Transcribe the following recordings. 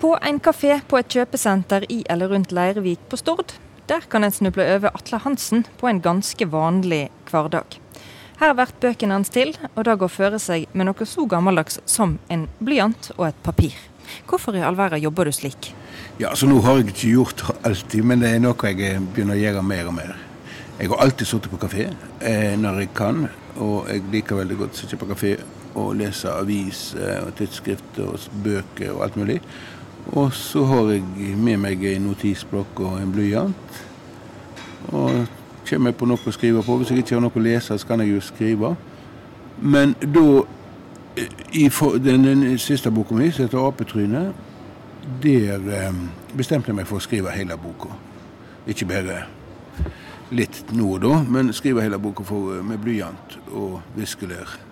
På en kafé på et kjøpesenter i eller rundt Leirvik på Stord, der kan en snuble over Atle Hansen på en ganske vanlig hverdag. Her blir bøkene hans til, og det går føre seg med noe så gammeldags som en blyant og et papir. Hvorfor i all verden jobber du slik? Ja, så Nå har jeg ikke gjort alltid, men det er noe jeg begynner å gjøre mer og mer. Jeg har alltid sittet på kafé eh, når jeg kan, og jeg liker veldig godt å sitte på kafé og lese avis eh, og tidsskrifter og bøker og alt mulig. Og så har jeg med meg en notisblokk og en blyant. Og kommer jeg på noe å skrive på. Hvis jeg ikke har noe å lese, så kan jeg jo skrive. Men da i for, den, den, siste boka mi, som heter 'Apetryne', der eh, bestemte jeg meg for å skrive hele boka. Ikke bare litt nå og da, men skrive hele boka med blyant og viskelær.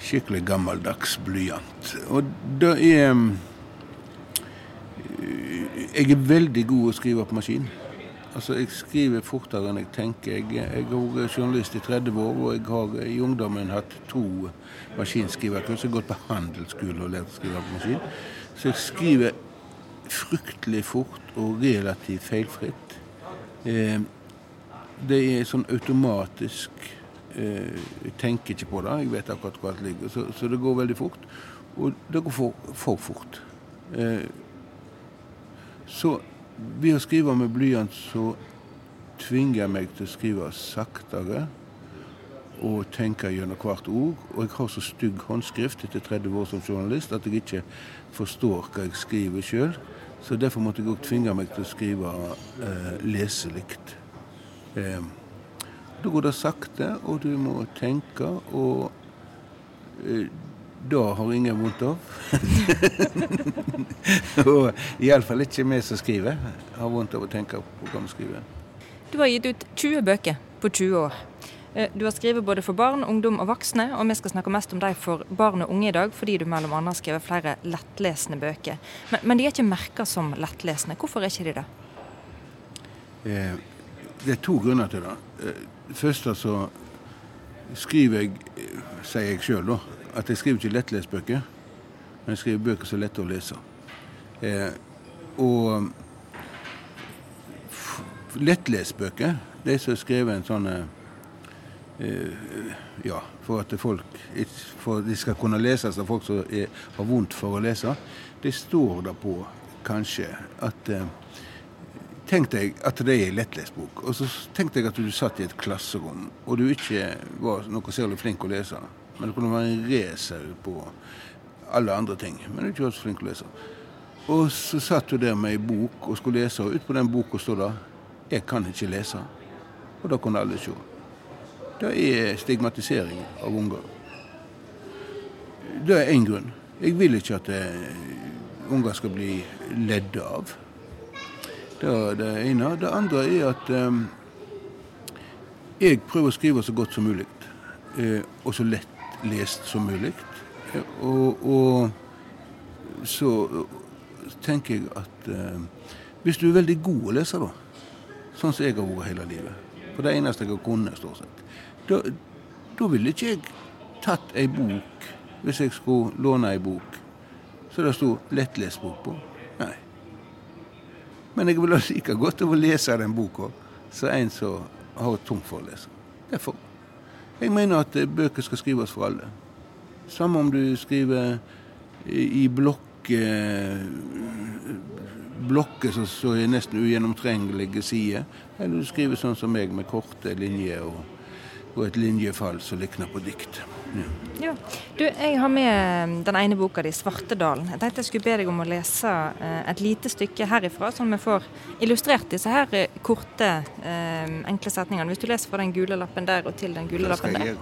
Skikkelig gammeldags blyant. Og det er jeg er veldig god å skrive på maskin. Altså, Jeg skriver fortere enn jeg tenker. Jeg, jeg har vært journalist i 30 år, og jeg har i ungdommen hatt to maskinskriverkurs. Jeg har gått på handelsskole og lært å skrive på maskin. Så jeg skriver fryktelig fort og relativt feilfritt. Eh, det er sånn automatisk eh, Jeg tenker ikke på det. Jeg vet akkurat hvor alt ligger. Så, så, det går veldig fort. Og det går for, for fort. Eh, så ved å skrive med blyant så tvinger jeg meg til å skrive saktere og tenke gjennom hvert ord. Og jeg har så stygg håndskrift etter 30 år som journalist at jeg ikke forstår hva jeg skriver sjøl. Så derfor måtte jeg òg tvinge meg til å skrive eh, leselikt. Eh, da går det sakte, og du må tenke. og eh, det har ingen vondt av. og iallfall ikke vi som skriver, har vondt av å tenke på hva vi skriver. Du har gitt ut 20 bøker på 20 år. Eh, du har skrevet både for barn, ungdom og voksne, og vi skal snakke mest om deg for barn og unge i dag, fordi du mellom annet har skrevet flere lettlesende bøker. Men, men de er ikke merka som lettlesende. Hvorfor er ikke de det? Eh, det er to grunner til det. Først altså skriver jeg, sier jeg sjøl, da at jeg skriver ikke lettlesbøker, men jeg skriver bøker som er lette å lese. Eh, og lettlesbøker, de som er skrevet en sånn eh, Ja, for at folk for de skal kunne leses av folk som er, har vondt for å lese, det står da på kanskje at eh, Tenk jeg at det er ei lettlesbok. Og så tenkte jeg at du satt i et klasserom, og du ikke var noe særlig flink å lese. Men det kunne være en racer på alle andre ting. Men du er ikke så flink å lese. Og så satt du der med ei bok og skulle lese, og utpå den boka står det 'Jeg kan ikke lese'. Og da kunne alle se. Det er stigmatisering av unger. Det er én grunn. Jeg vil ikke at eh, unger skal bli ledd av. Det er det ene. Det andre er at eh, jeg prøver å skrive så godt som mulig. Eh, og så lett lest som mulig. Og, og, så tenker jeg at eh, hvis du er veldig god å lese, da, sånn som jeg har vært hele livet, for det eneste jeg har kunnet, stort sett, da ville ikke jeg tatt ei bok hvis jeg skulle låne ei bok så det sto lettlesbok på. Men jeg vil like godt å lese den boka som en som har tungt for å lese. Derfor. Jeg mener at eh, bøker skal skrives for alle. Samme om du skriver i blokker blokker som er nesten ugjennomtrengelige sider, eller du skriver sånn som meg, med korte linjer og, og et linjefall som likner på dikt. Ja. Du, jeg har med den ene boka di, 'Svartedalen'. Jeg tenkte jeg skulle be deg om å lese eh, et lite stykke herifra, sånn vi får illustrert disse her eh, korte, eh, enkle setningene. Hvis du leser fra den gule lappen der og til den gule lappen der.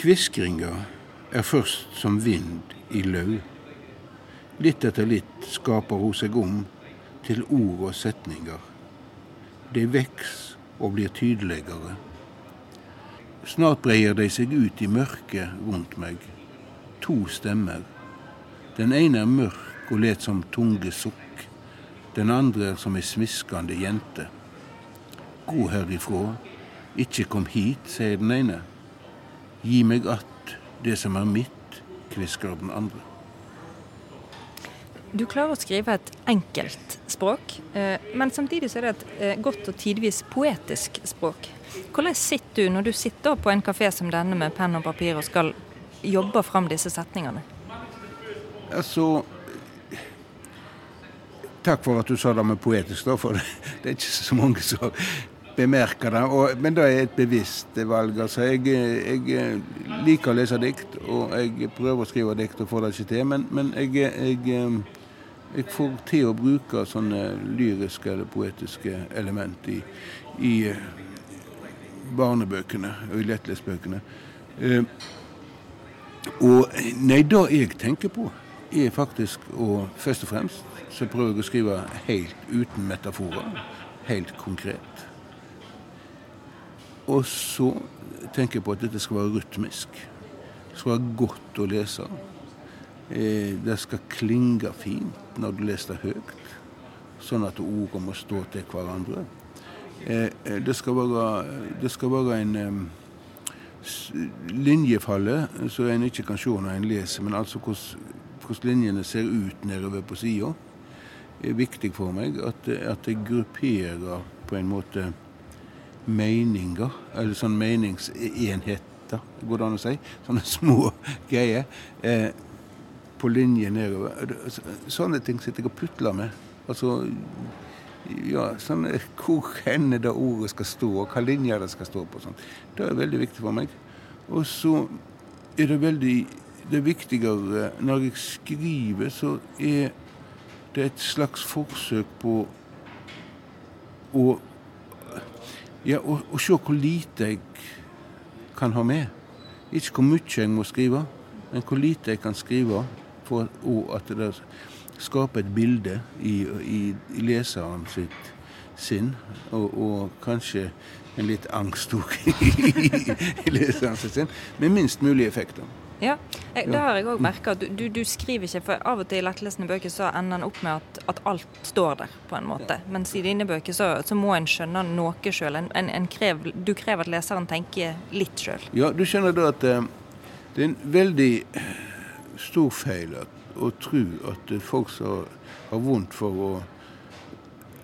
Kviskringa er først som vind i løv. Litt etter litt skaper hun seg om til ord og setninger. De veks og blir tydeligere. Snart breier de seg ut i mørket rundt meg. To stemmer. Den ene er mørk og let som tunge sukk. Den andre er som ei smiskende jente. Gå herifra. Ikke kom hit, sier den ene. Gi meg att det som er mitt. kvisker den andre. Du klarer å skrive et enkelt språk, eh, men samtidig så er det et eh, godt og tidvis poetisk språk. Hvordan sitter du når du sitter på en kafé som denne med penn og papir og skal jobbe fram disse setningene? Altså Takk for at du sa det med poetisk, da, for det er ikke så mange som bemerker det. Og, men det er et bevisst valg. Altså, jeg, jeg, liker å lese dikt, og jeg prøver å skrive dikt og får det ikke til. Men, men jeg, jeg, jeg, får til å bruke sånne lyriske eller poetiske element i, i barnebøkene og i lettlesbøkene. Eh, og nei, det jeg tenker på, er faktisk å først og fremst så prøver jeg å skrive helt uten metaforer. Helt konkret. Og så tenker jeg på at dette skal være rytmisk. Det skal være godt å lese. Eh, det skal klinge fint når du leser høyt, sånn at ordene må stå til hverandre. Eh, eh, det skal være, det skal være en linjefalle, linjefallet så en ikke kan se når en leser, men altså hvordan linjene ser ut nedover på sida, er viktig for meg. At, at jeg grupperer på en måte meninger, eller sånn meningsenheter, går det an å si. Sånne små greier. Eh, på linje nedover. Sånne ting sitter jeg og putler med. Altså ja, sånn, hvor hen det ordet skal stå, og hva linjer det skal stå på. Sånn. Det er veldig viktig for meg. Og så er det veldig Det er viktigere når jeg skriver, så er det et slags forsøk på å ja, å, å se hvor lite jeg kan ha med. Ikke hvor mye jeg må skrive, men hvor lite jeg kan skrive for at det skape et bilde i, i, i leseren sitt sinn, og, og, kanskje en litt angst òg i, leseren sitt sinn, med minst mulig effekter. Ja, jeg, det har jeg òg merka. Du, du, du, skriver ikke, for av og til i lettlesende bøker så ender en opp med at, at, alt står der, på en måte. Mens i dine bøker så, så må en skjønne noe sjøl. Du krever at leseren tenker litt sjøl. Ja, du skjønner da at uh, det er en veldig stor feil å tro at folk som har vondt for å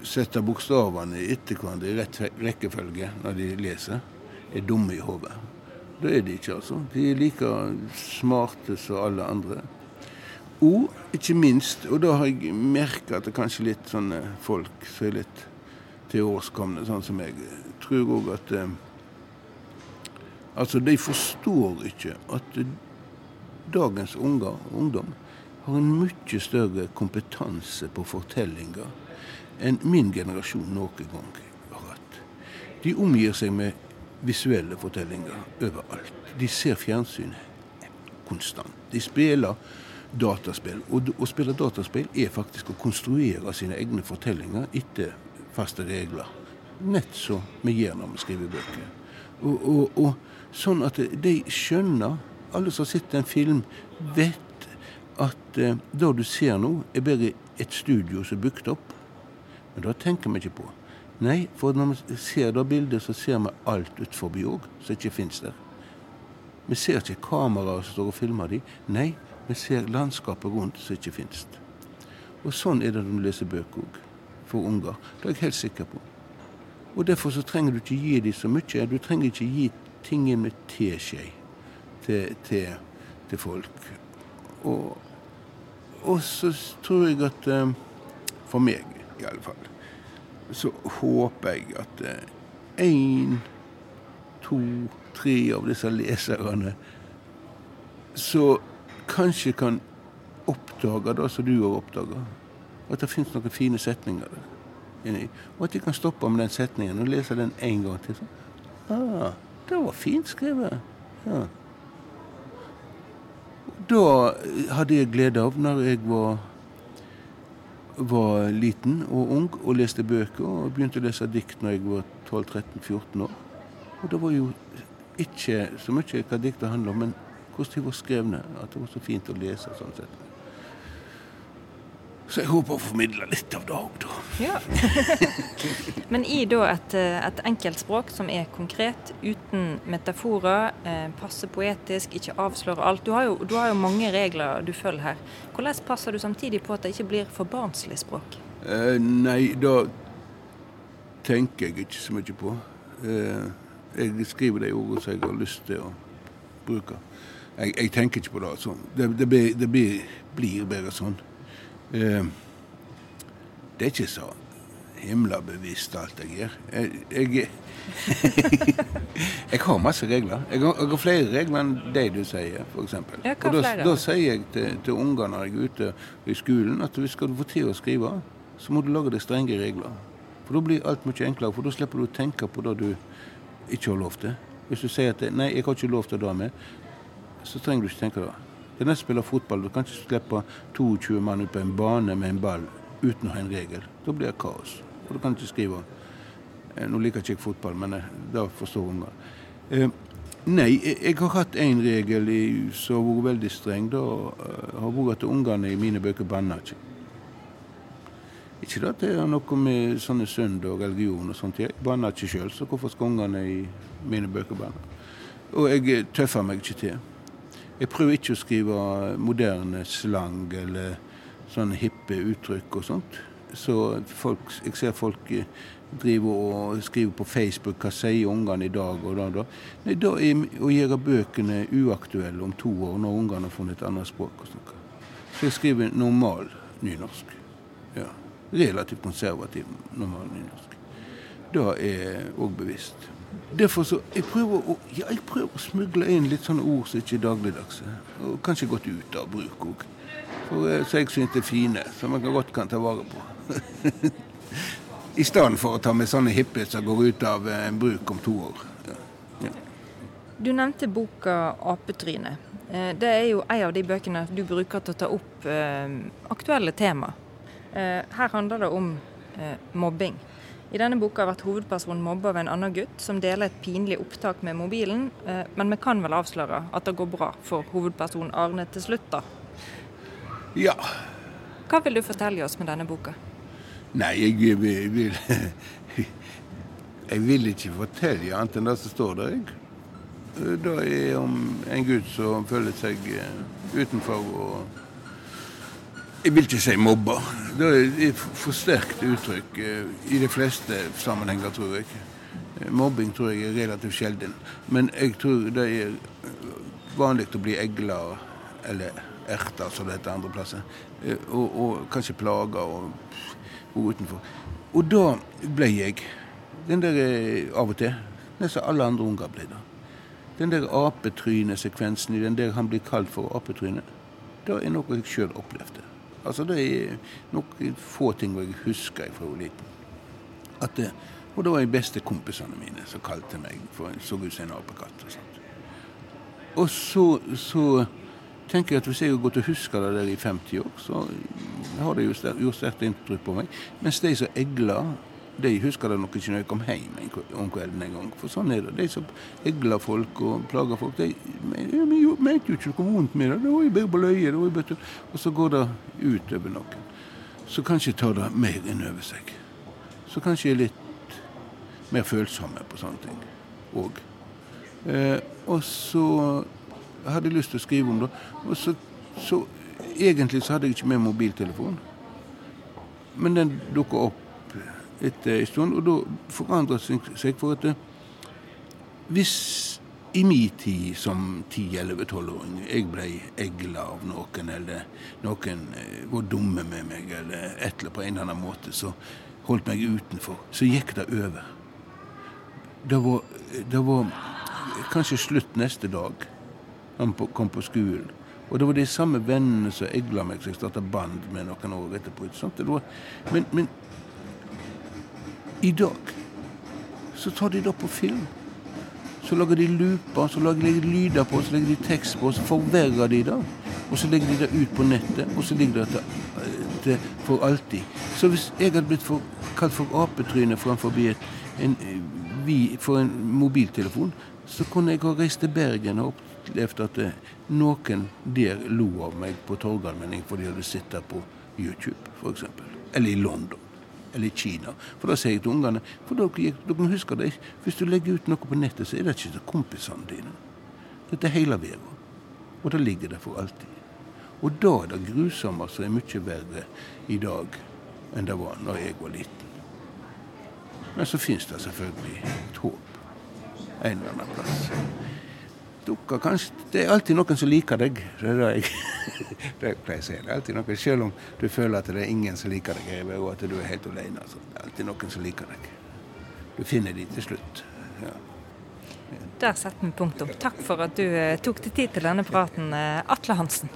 sette bokstavene etter hverandre i rett rekkefølge når de leser, er dumme i hodet. Det er de ikke, altså. De er like smarte som alle andre. Og ikke minst, og da har jeg merka at det kanskje litt sånne folk som er litt tilårskomne, sånn som jeg, tror òg at eh, Altså, de forstår ikke at dagens unger, ungdom har en mye større kompetanse på fortellinger enn min generasjon noen gang har hatt. De omgir seg med visuelle fortellinger overalt. De ser fjernsyn konstant. De spiller dataspill. Og å spille dataspill er faktisk å konstruere sine egne fortellinger etter faste regler. Nett som vi gjør når vi skriver bøker. Og, og, og sånn at de skjønner, alle som har sett en film, vet at eh, det du ser nå, er bare et studio som er bygd opp. Men det tenker vi ikke på. Nei, for når vi ser det bildet, så ser vi alt utenfor òg, som ikke fins der. Vi ser ikke kameraer som står og filmer de. Nei, vi ser landskapet rundt som ikke fins. Og sånn er det når du leser bøker òg, for unger. Det er jeg helt sikker på. Og Derfor så trenger du ikke gi dem så mye. Du trenger ikke gi ting med teskje til, til, til folk. Og og så tror jeg at eh, For meg, i alle fall, så håper jeg at én, eh, to, tre av disse leserne så kanskje kan oppdage det som du har oppdaga. At det finnes noen fine setninger der. Og at de kan stoppe med den setningen og lese den en gang til. ah, det var fint skrevet. Ja da hadde jeg glede av, når jeg var, var, liten og ung og leste bøker, og begynte å lese dikt når jeg var 12-13-14 år. Og det var jo ikke så mye hva diktet handler om, men hvordan de var skrevne. At det var så fint å lese. sånn sett. Så jeg håper å formidle litt av det òg, da. Ja. Men i da et, et enkeltspråk som er konkret, uten metaforer, eh, passe poetisk, ikke avslører alt. Du har, jo, du har, jo, mange regler du følger her. Hvordan passer du samtidig på at det ikke blir for barnslig språk? Eh, nei, da tenker jeg ikke så mye på. Eh, jeg skriver de ordene som jeg har lyst til å bruke. Jeg, jeg tenker ikke på det. Altså. Det, det, blir, det blir, blir bedre sånn. Eh, det er ikke så himla bevisst alt jeg gjør. Jeg, jeg, jeg, har masse regler. Jeg har, jeg har, flere regler enn de du sier, f.eks. Og da, da, sier jeg til, til unger når jeg er ute i skolen, at hvis skal du få til å skrive, så må du lage deg strenge regler. For da blir alt mye enklere, for da slipper du å tenke på det du ikke har lov til. Hvis du sier at 'nei, jeg har ikke lov til det med', så trenger du ikke tenke det. Det er spiller fotball. Du kan ikke slippe 22 mann ut på en bane med en ball uten å ha en regel. Da blir det kaos. Og du kan ikke skrive eh, Nå liker ikke jeg fotball, men det da forstår unger. Eh, nei, jeg har hatt én regel som har vært veldig streng. Da har vært at ungene i mine bøker banner ikke. Ikke at det har noe med sånne synd og religion og sånt. Jeg banner ikke sjøl, så hvorfor skal ungene i mine bøker banne? Og jeg tøffer meg ikke til. Jeg prøver ikke å skrive moderne slang eller sånne hippe uttrykk og sånt. Så folk, jeg ser folk eh, driver og skriver på Facebook hva sier ungene i dag og da. da. Nei, da er å gjøre bøkene uaktuelle om to år, når ungene har funnet et annet språk å snakke. Så jeg skriver normal nynorsk. Ja. Relativt konservativ normal nynorsk. Det er òg bevisst. Derfor så, jeg prøver, å, ja, jeg prøver å smugle inn litt sånne ord som ikke er dagligdagse. Og kanskje gått ut av bruk òg. Eh, så jeg syns er fine, som man godt kan ta vare på. I stedet for å ta med sånne hippe som går ut av en bruk om to år. Ja. Ja. Du nevnte boka 'Apetryne'. Eh, det er jo en av de bøkene du bruker til å ta opp eh, aktuelle tema. Eh, her handler det om eh, mobbing. I denne boka vært hovedpersonen mobba av en annen gutt som deler et pinlig opptak med mobilen, eh, men vi kan vel avsløre at det går bra for hovedpersonen Arne til slutt, da? Ja. Hva vil du fortelle oss med denne boka? Nei, jeg vil, vil Jeg vil ikke fortelle annet enn det som står der. Jeg. Det er om en gutt som føler seg eh, utenfor og jeg vil ikke si mobber. Det er et for sterkt uttrykk eh, i de fleste sammenhenger, tror jeg. Eh, mobbing tror jeg er relativt sjelden. Men jeg tror det er vanlig å bli egla eller erta, som det heter andre plasser. Eh, og, og kanskje plager og bo utenfor. Og da ble jeg den der av og til. Nesten alle andre unger ble det. Den der apetrynesekvensen i den der han blir kalt for apetryne, det er noe jeg sjøl opplevde. Altså Det er nok få ting jeg husker fra liten. At og det var de beste kompisene mine som kalte meg for så ut som en apekatt. Og sånt. Og så, så, tenker jeg at hvis jeg har gått og husker det der i 50 år, så har det gjort sterkt inntrykk på meg. Mens de som egler de husker det nok ikke når jeg kom hjem om kvelden en gang. For sånn er det. De som egler folk og plager folk, de mente jo ikke noe vondt med det. Det var jo bare på løye. Det var Og så går det ut over noen. Så kanskje tar det mer inn over seg. Så kanskje er litt mer følsomme på sånne ting òg. Eh, og så hadde jeg lyst til å skrive om det. Og så, så egentlig så hadde jeg ikke med mobiltelefon. Men den dukka opp etter en stund. Og da forandret seg for at hvis i min tid som 10-11-12-åring jeg ble egla av noen, eller noen eh, var dumme med meg, eller et eller på en eller annen måte, så holdt meg utenfor, så gikk det over. Det var, det var kanskje slutt neste dag. Han kom på skolen. Og det var de samme vennene som egla meg, så jeg starta band med noen år etterpå. Men, men i dag så tar de det på film. Så lager de looper, så lager de lyder på, så legger de tekst på, så forverrer de det. Og så legger de det ut på nettet, og så ligger det til, for alltid. Så hvis jeg hadde blitt for, kalt for apetryne framfor et, en, vi, for en mobiltelefon, så kunne jeg ha reist til Bergen og opplevd at eh, noen der lo av meg på Torgallmenning fordi de hadde sett det på YouTube, f.eks. Eller i London. Eller Kina. For da sier jeg til ungene For dere, dere husker det, hvis du legger ut noe på nettet, så er det ikke til kompisene dine. Dette er hele verden. Og det ligger der for alltid. Og da er det grusomme som er mye verre i dag enn det var når jeg var liten. Men så finnes det selvfølgelig et håp en eller annen plass. Dukker kanskje, Det er alltid noen som liker deg. Det er det jeg, det pleier å si. Det er alltid noen, Selv om du føler at det er ingen som liker deg, og at du er helt alene. Altså. Det er alltid noen som liker deg. Du finner de til slutt. Ja. Der setter vi punktum. Takk for at du eh, tok deg tid til denne praten, eh, Atle Hansen.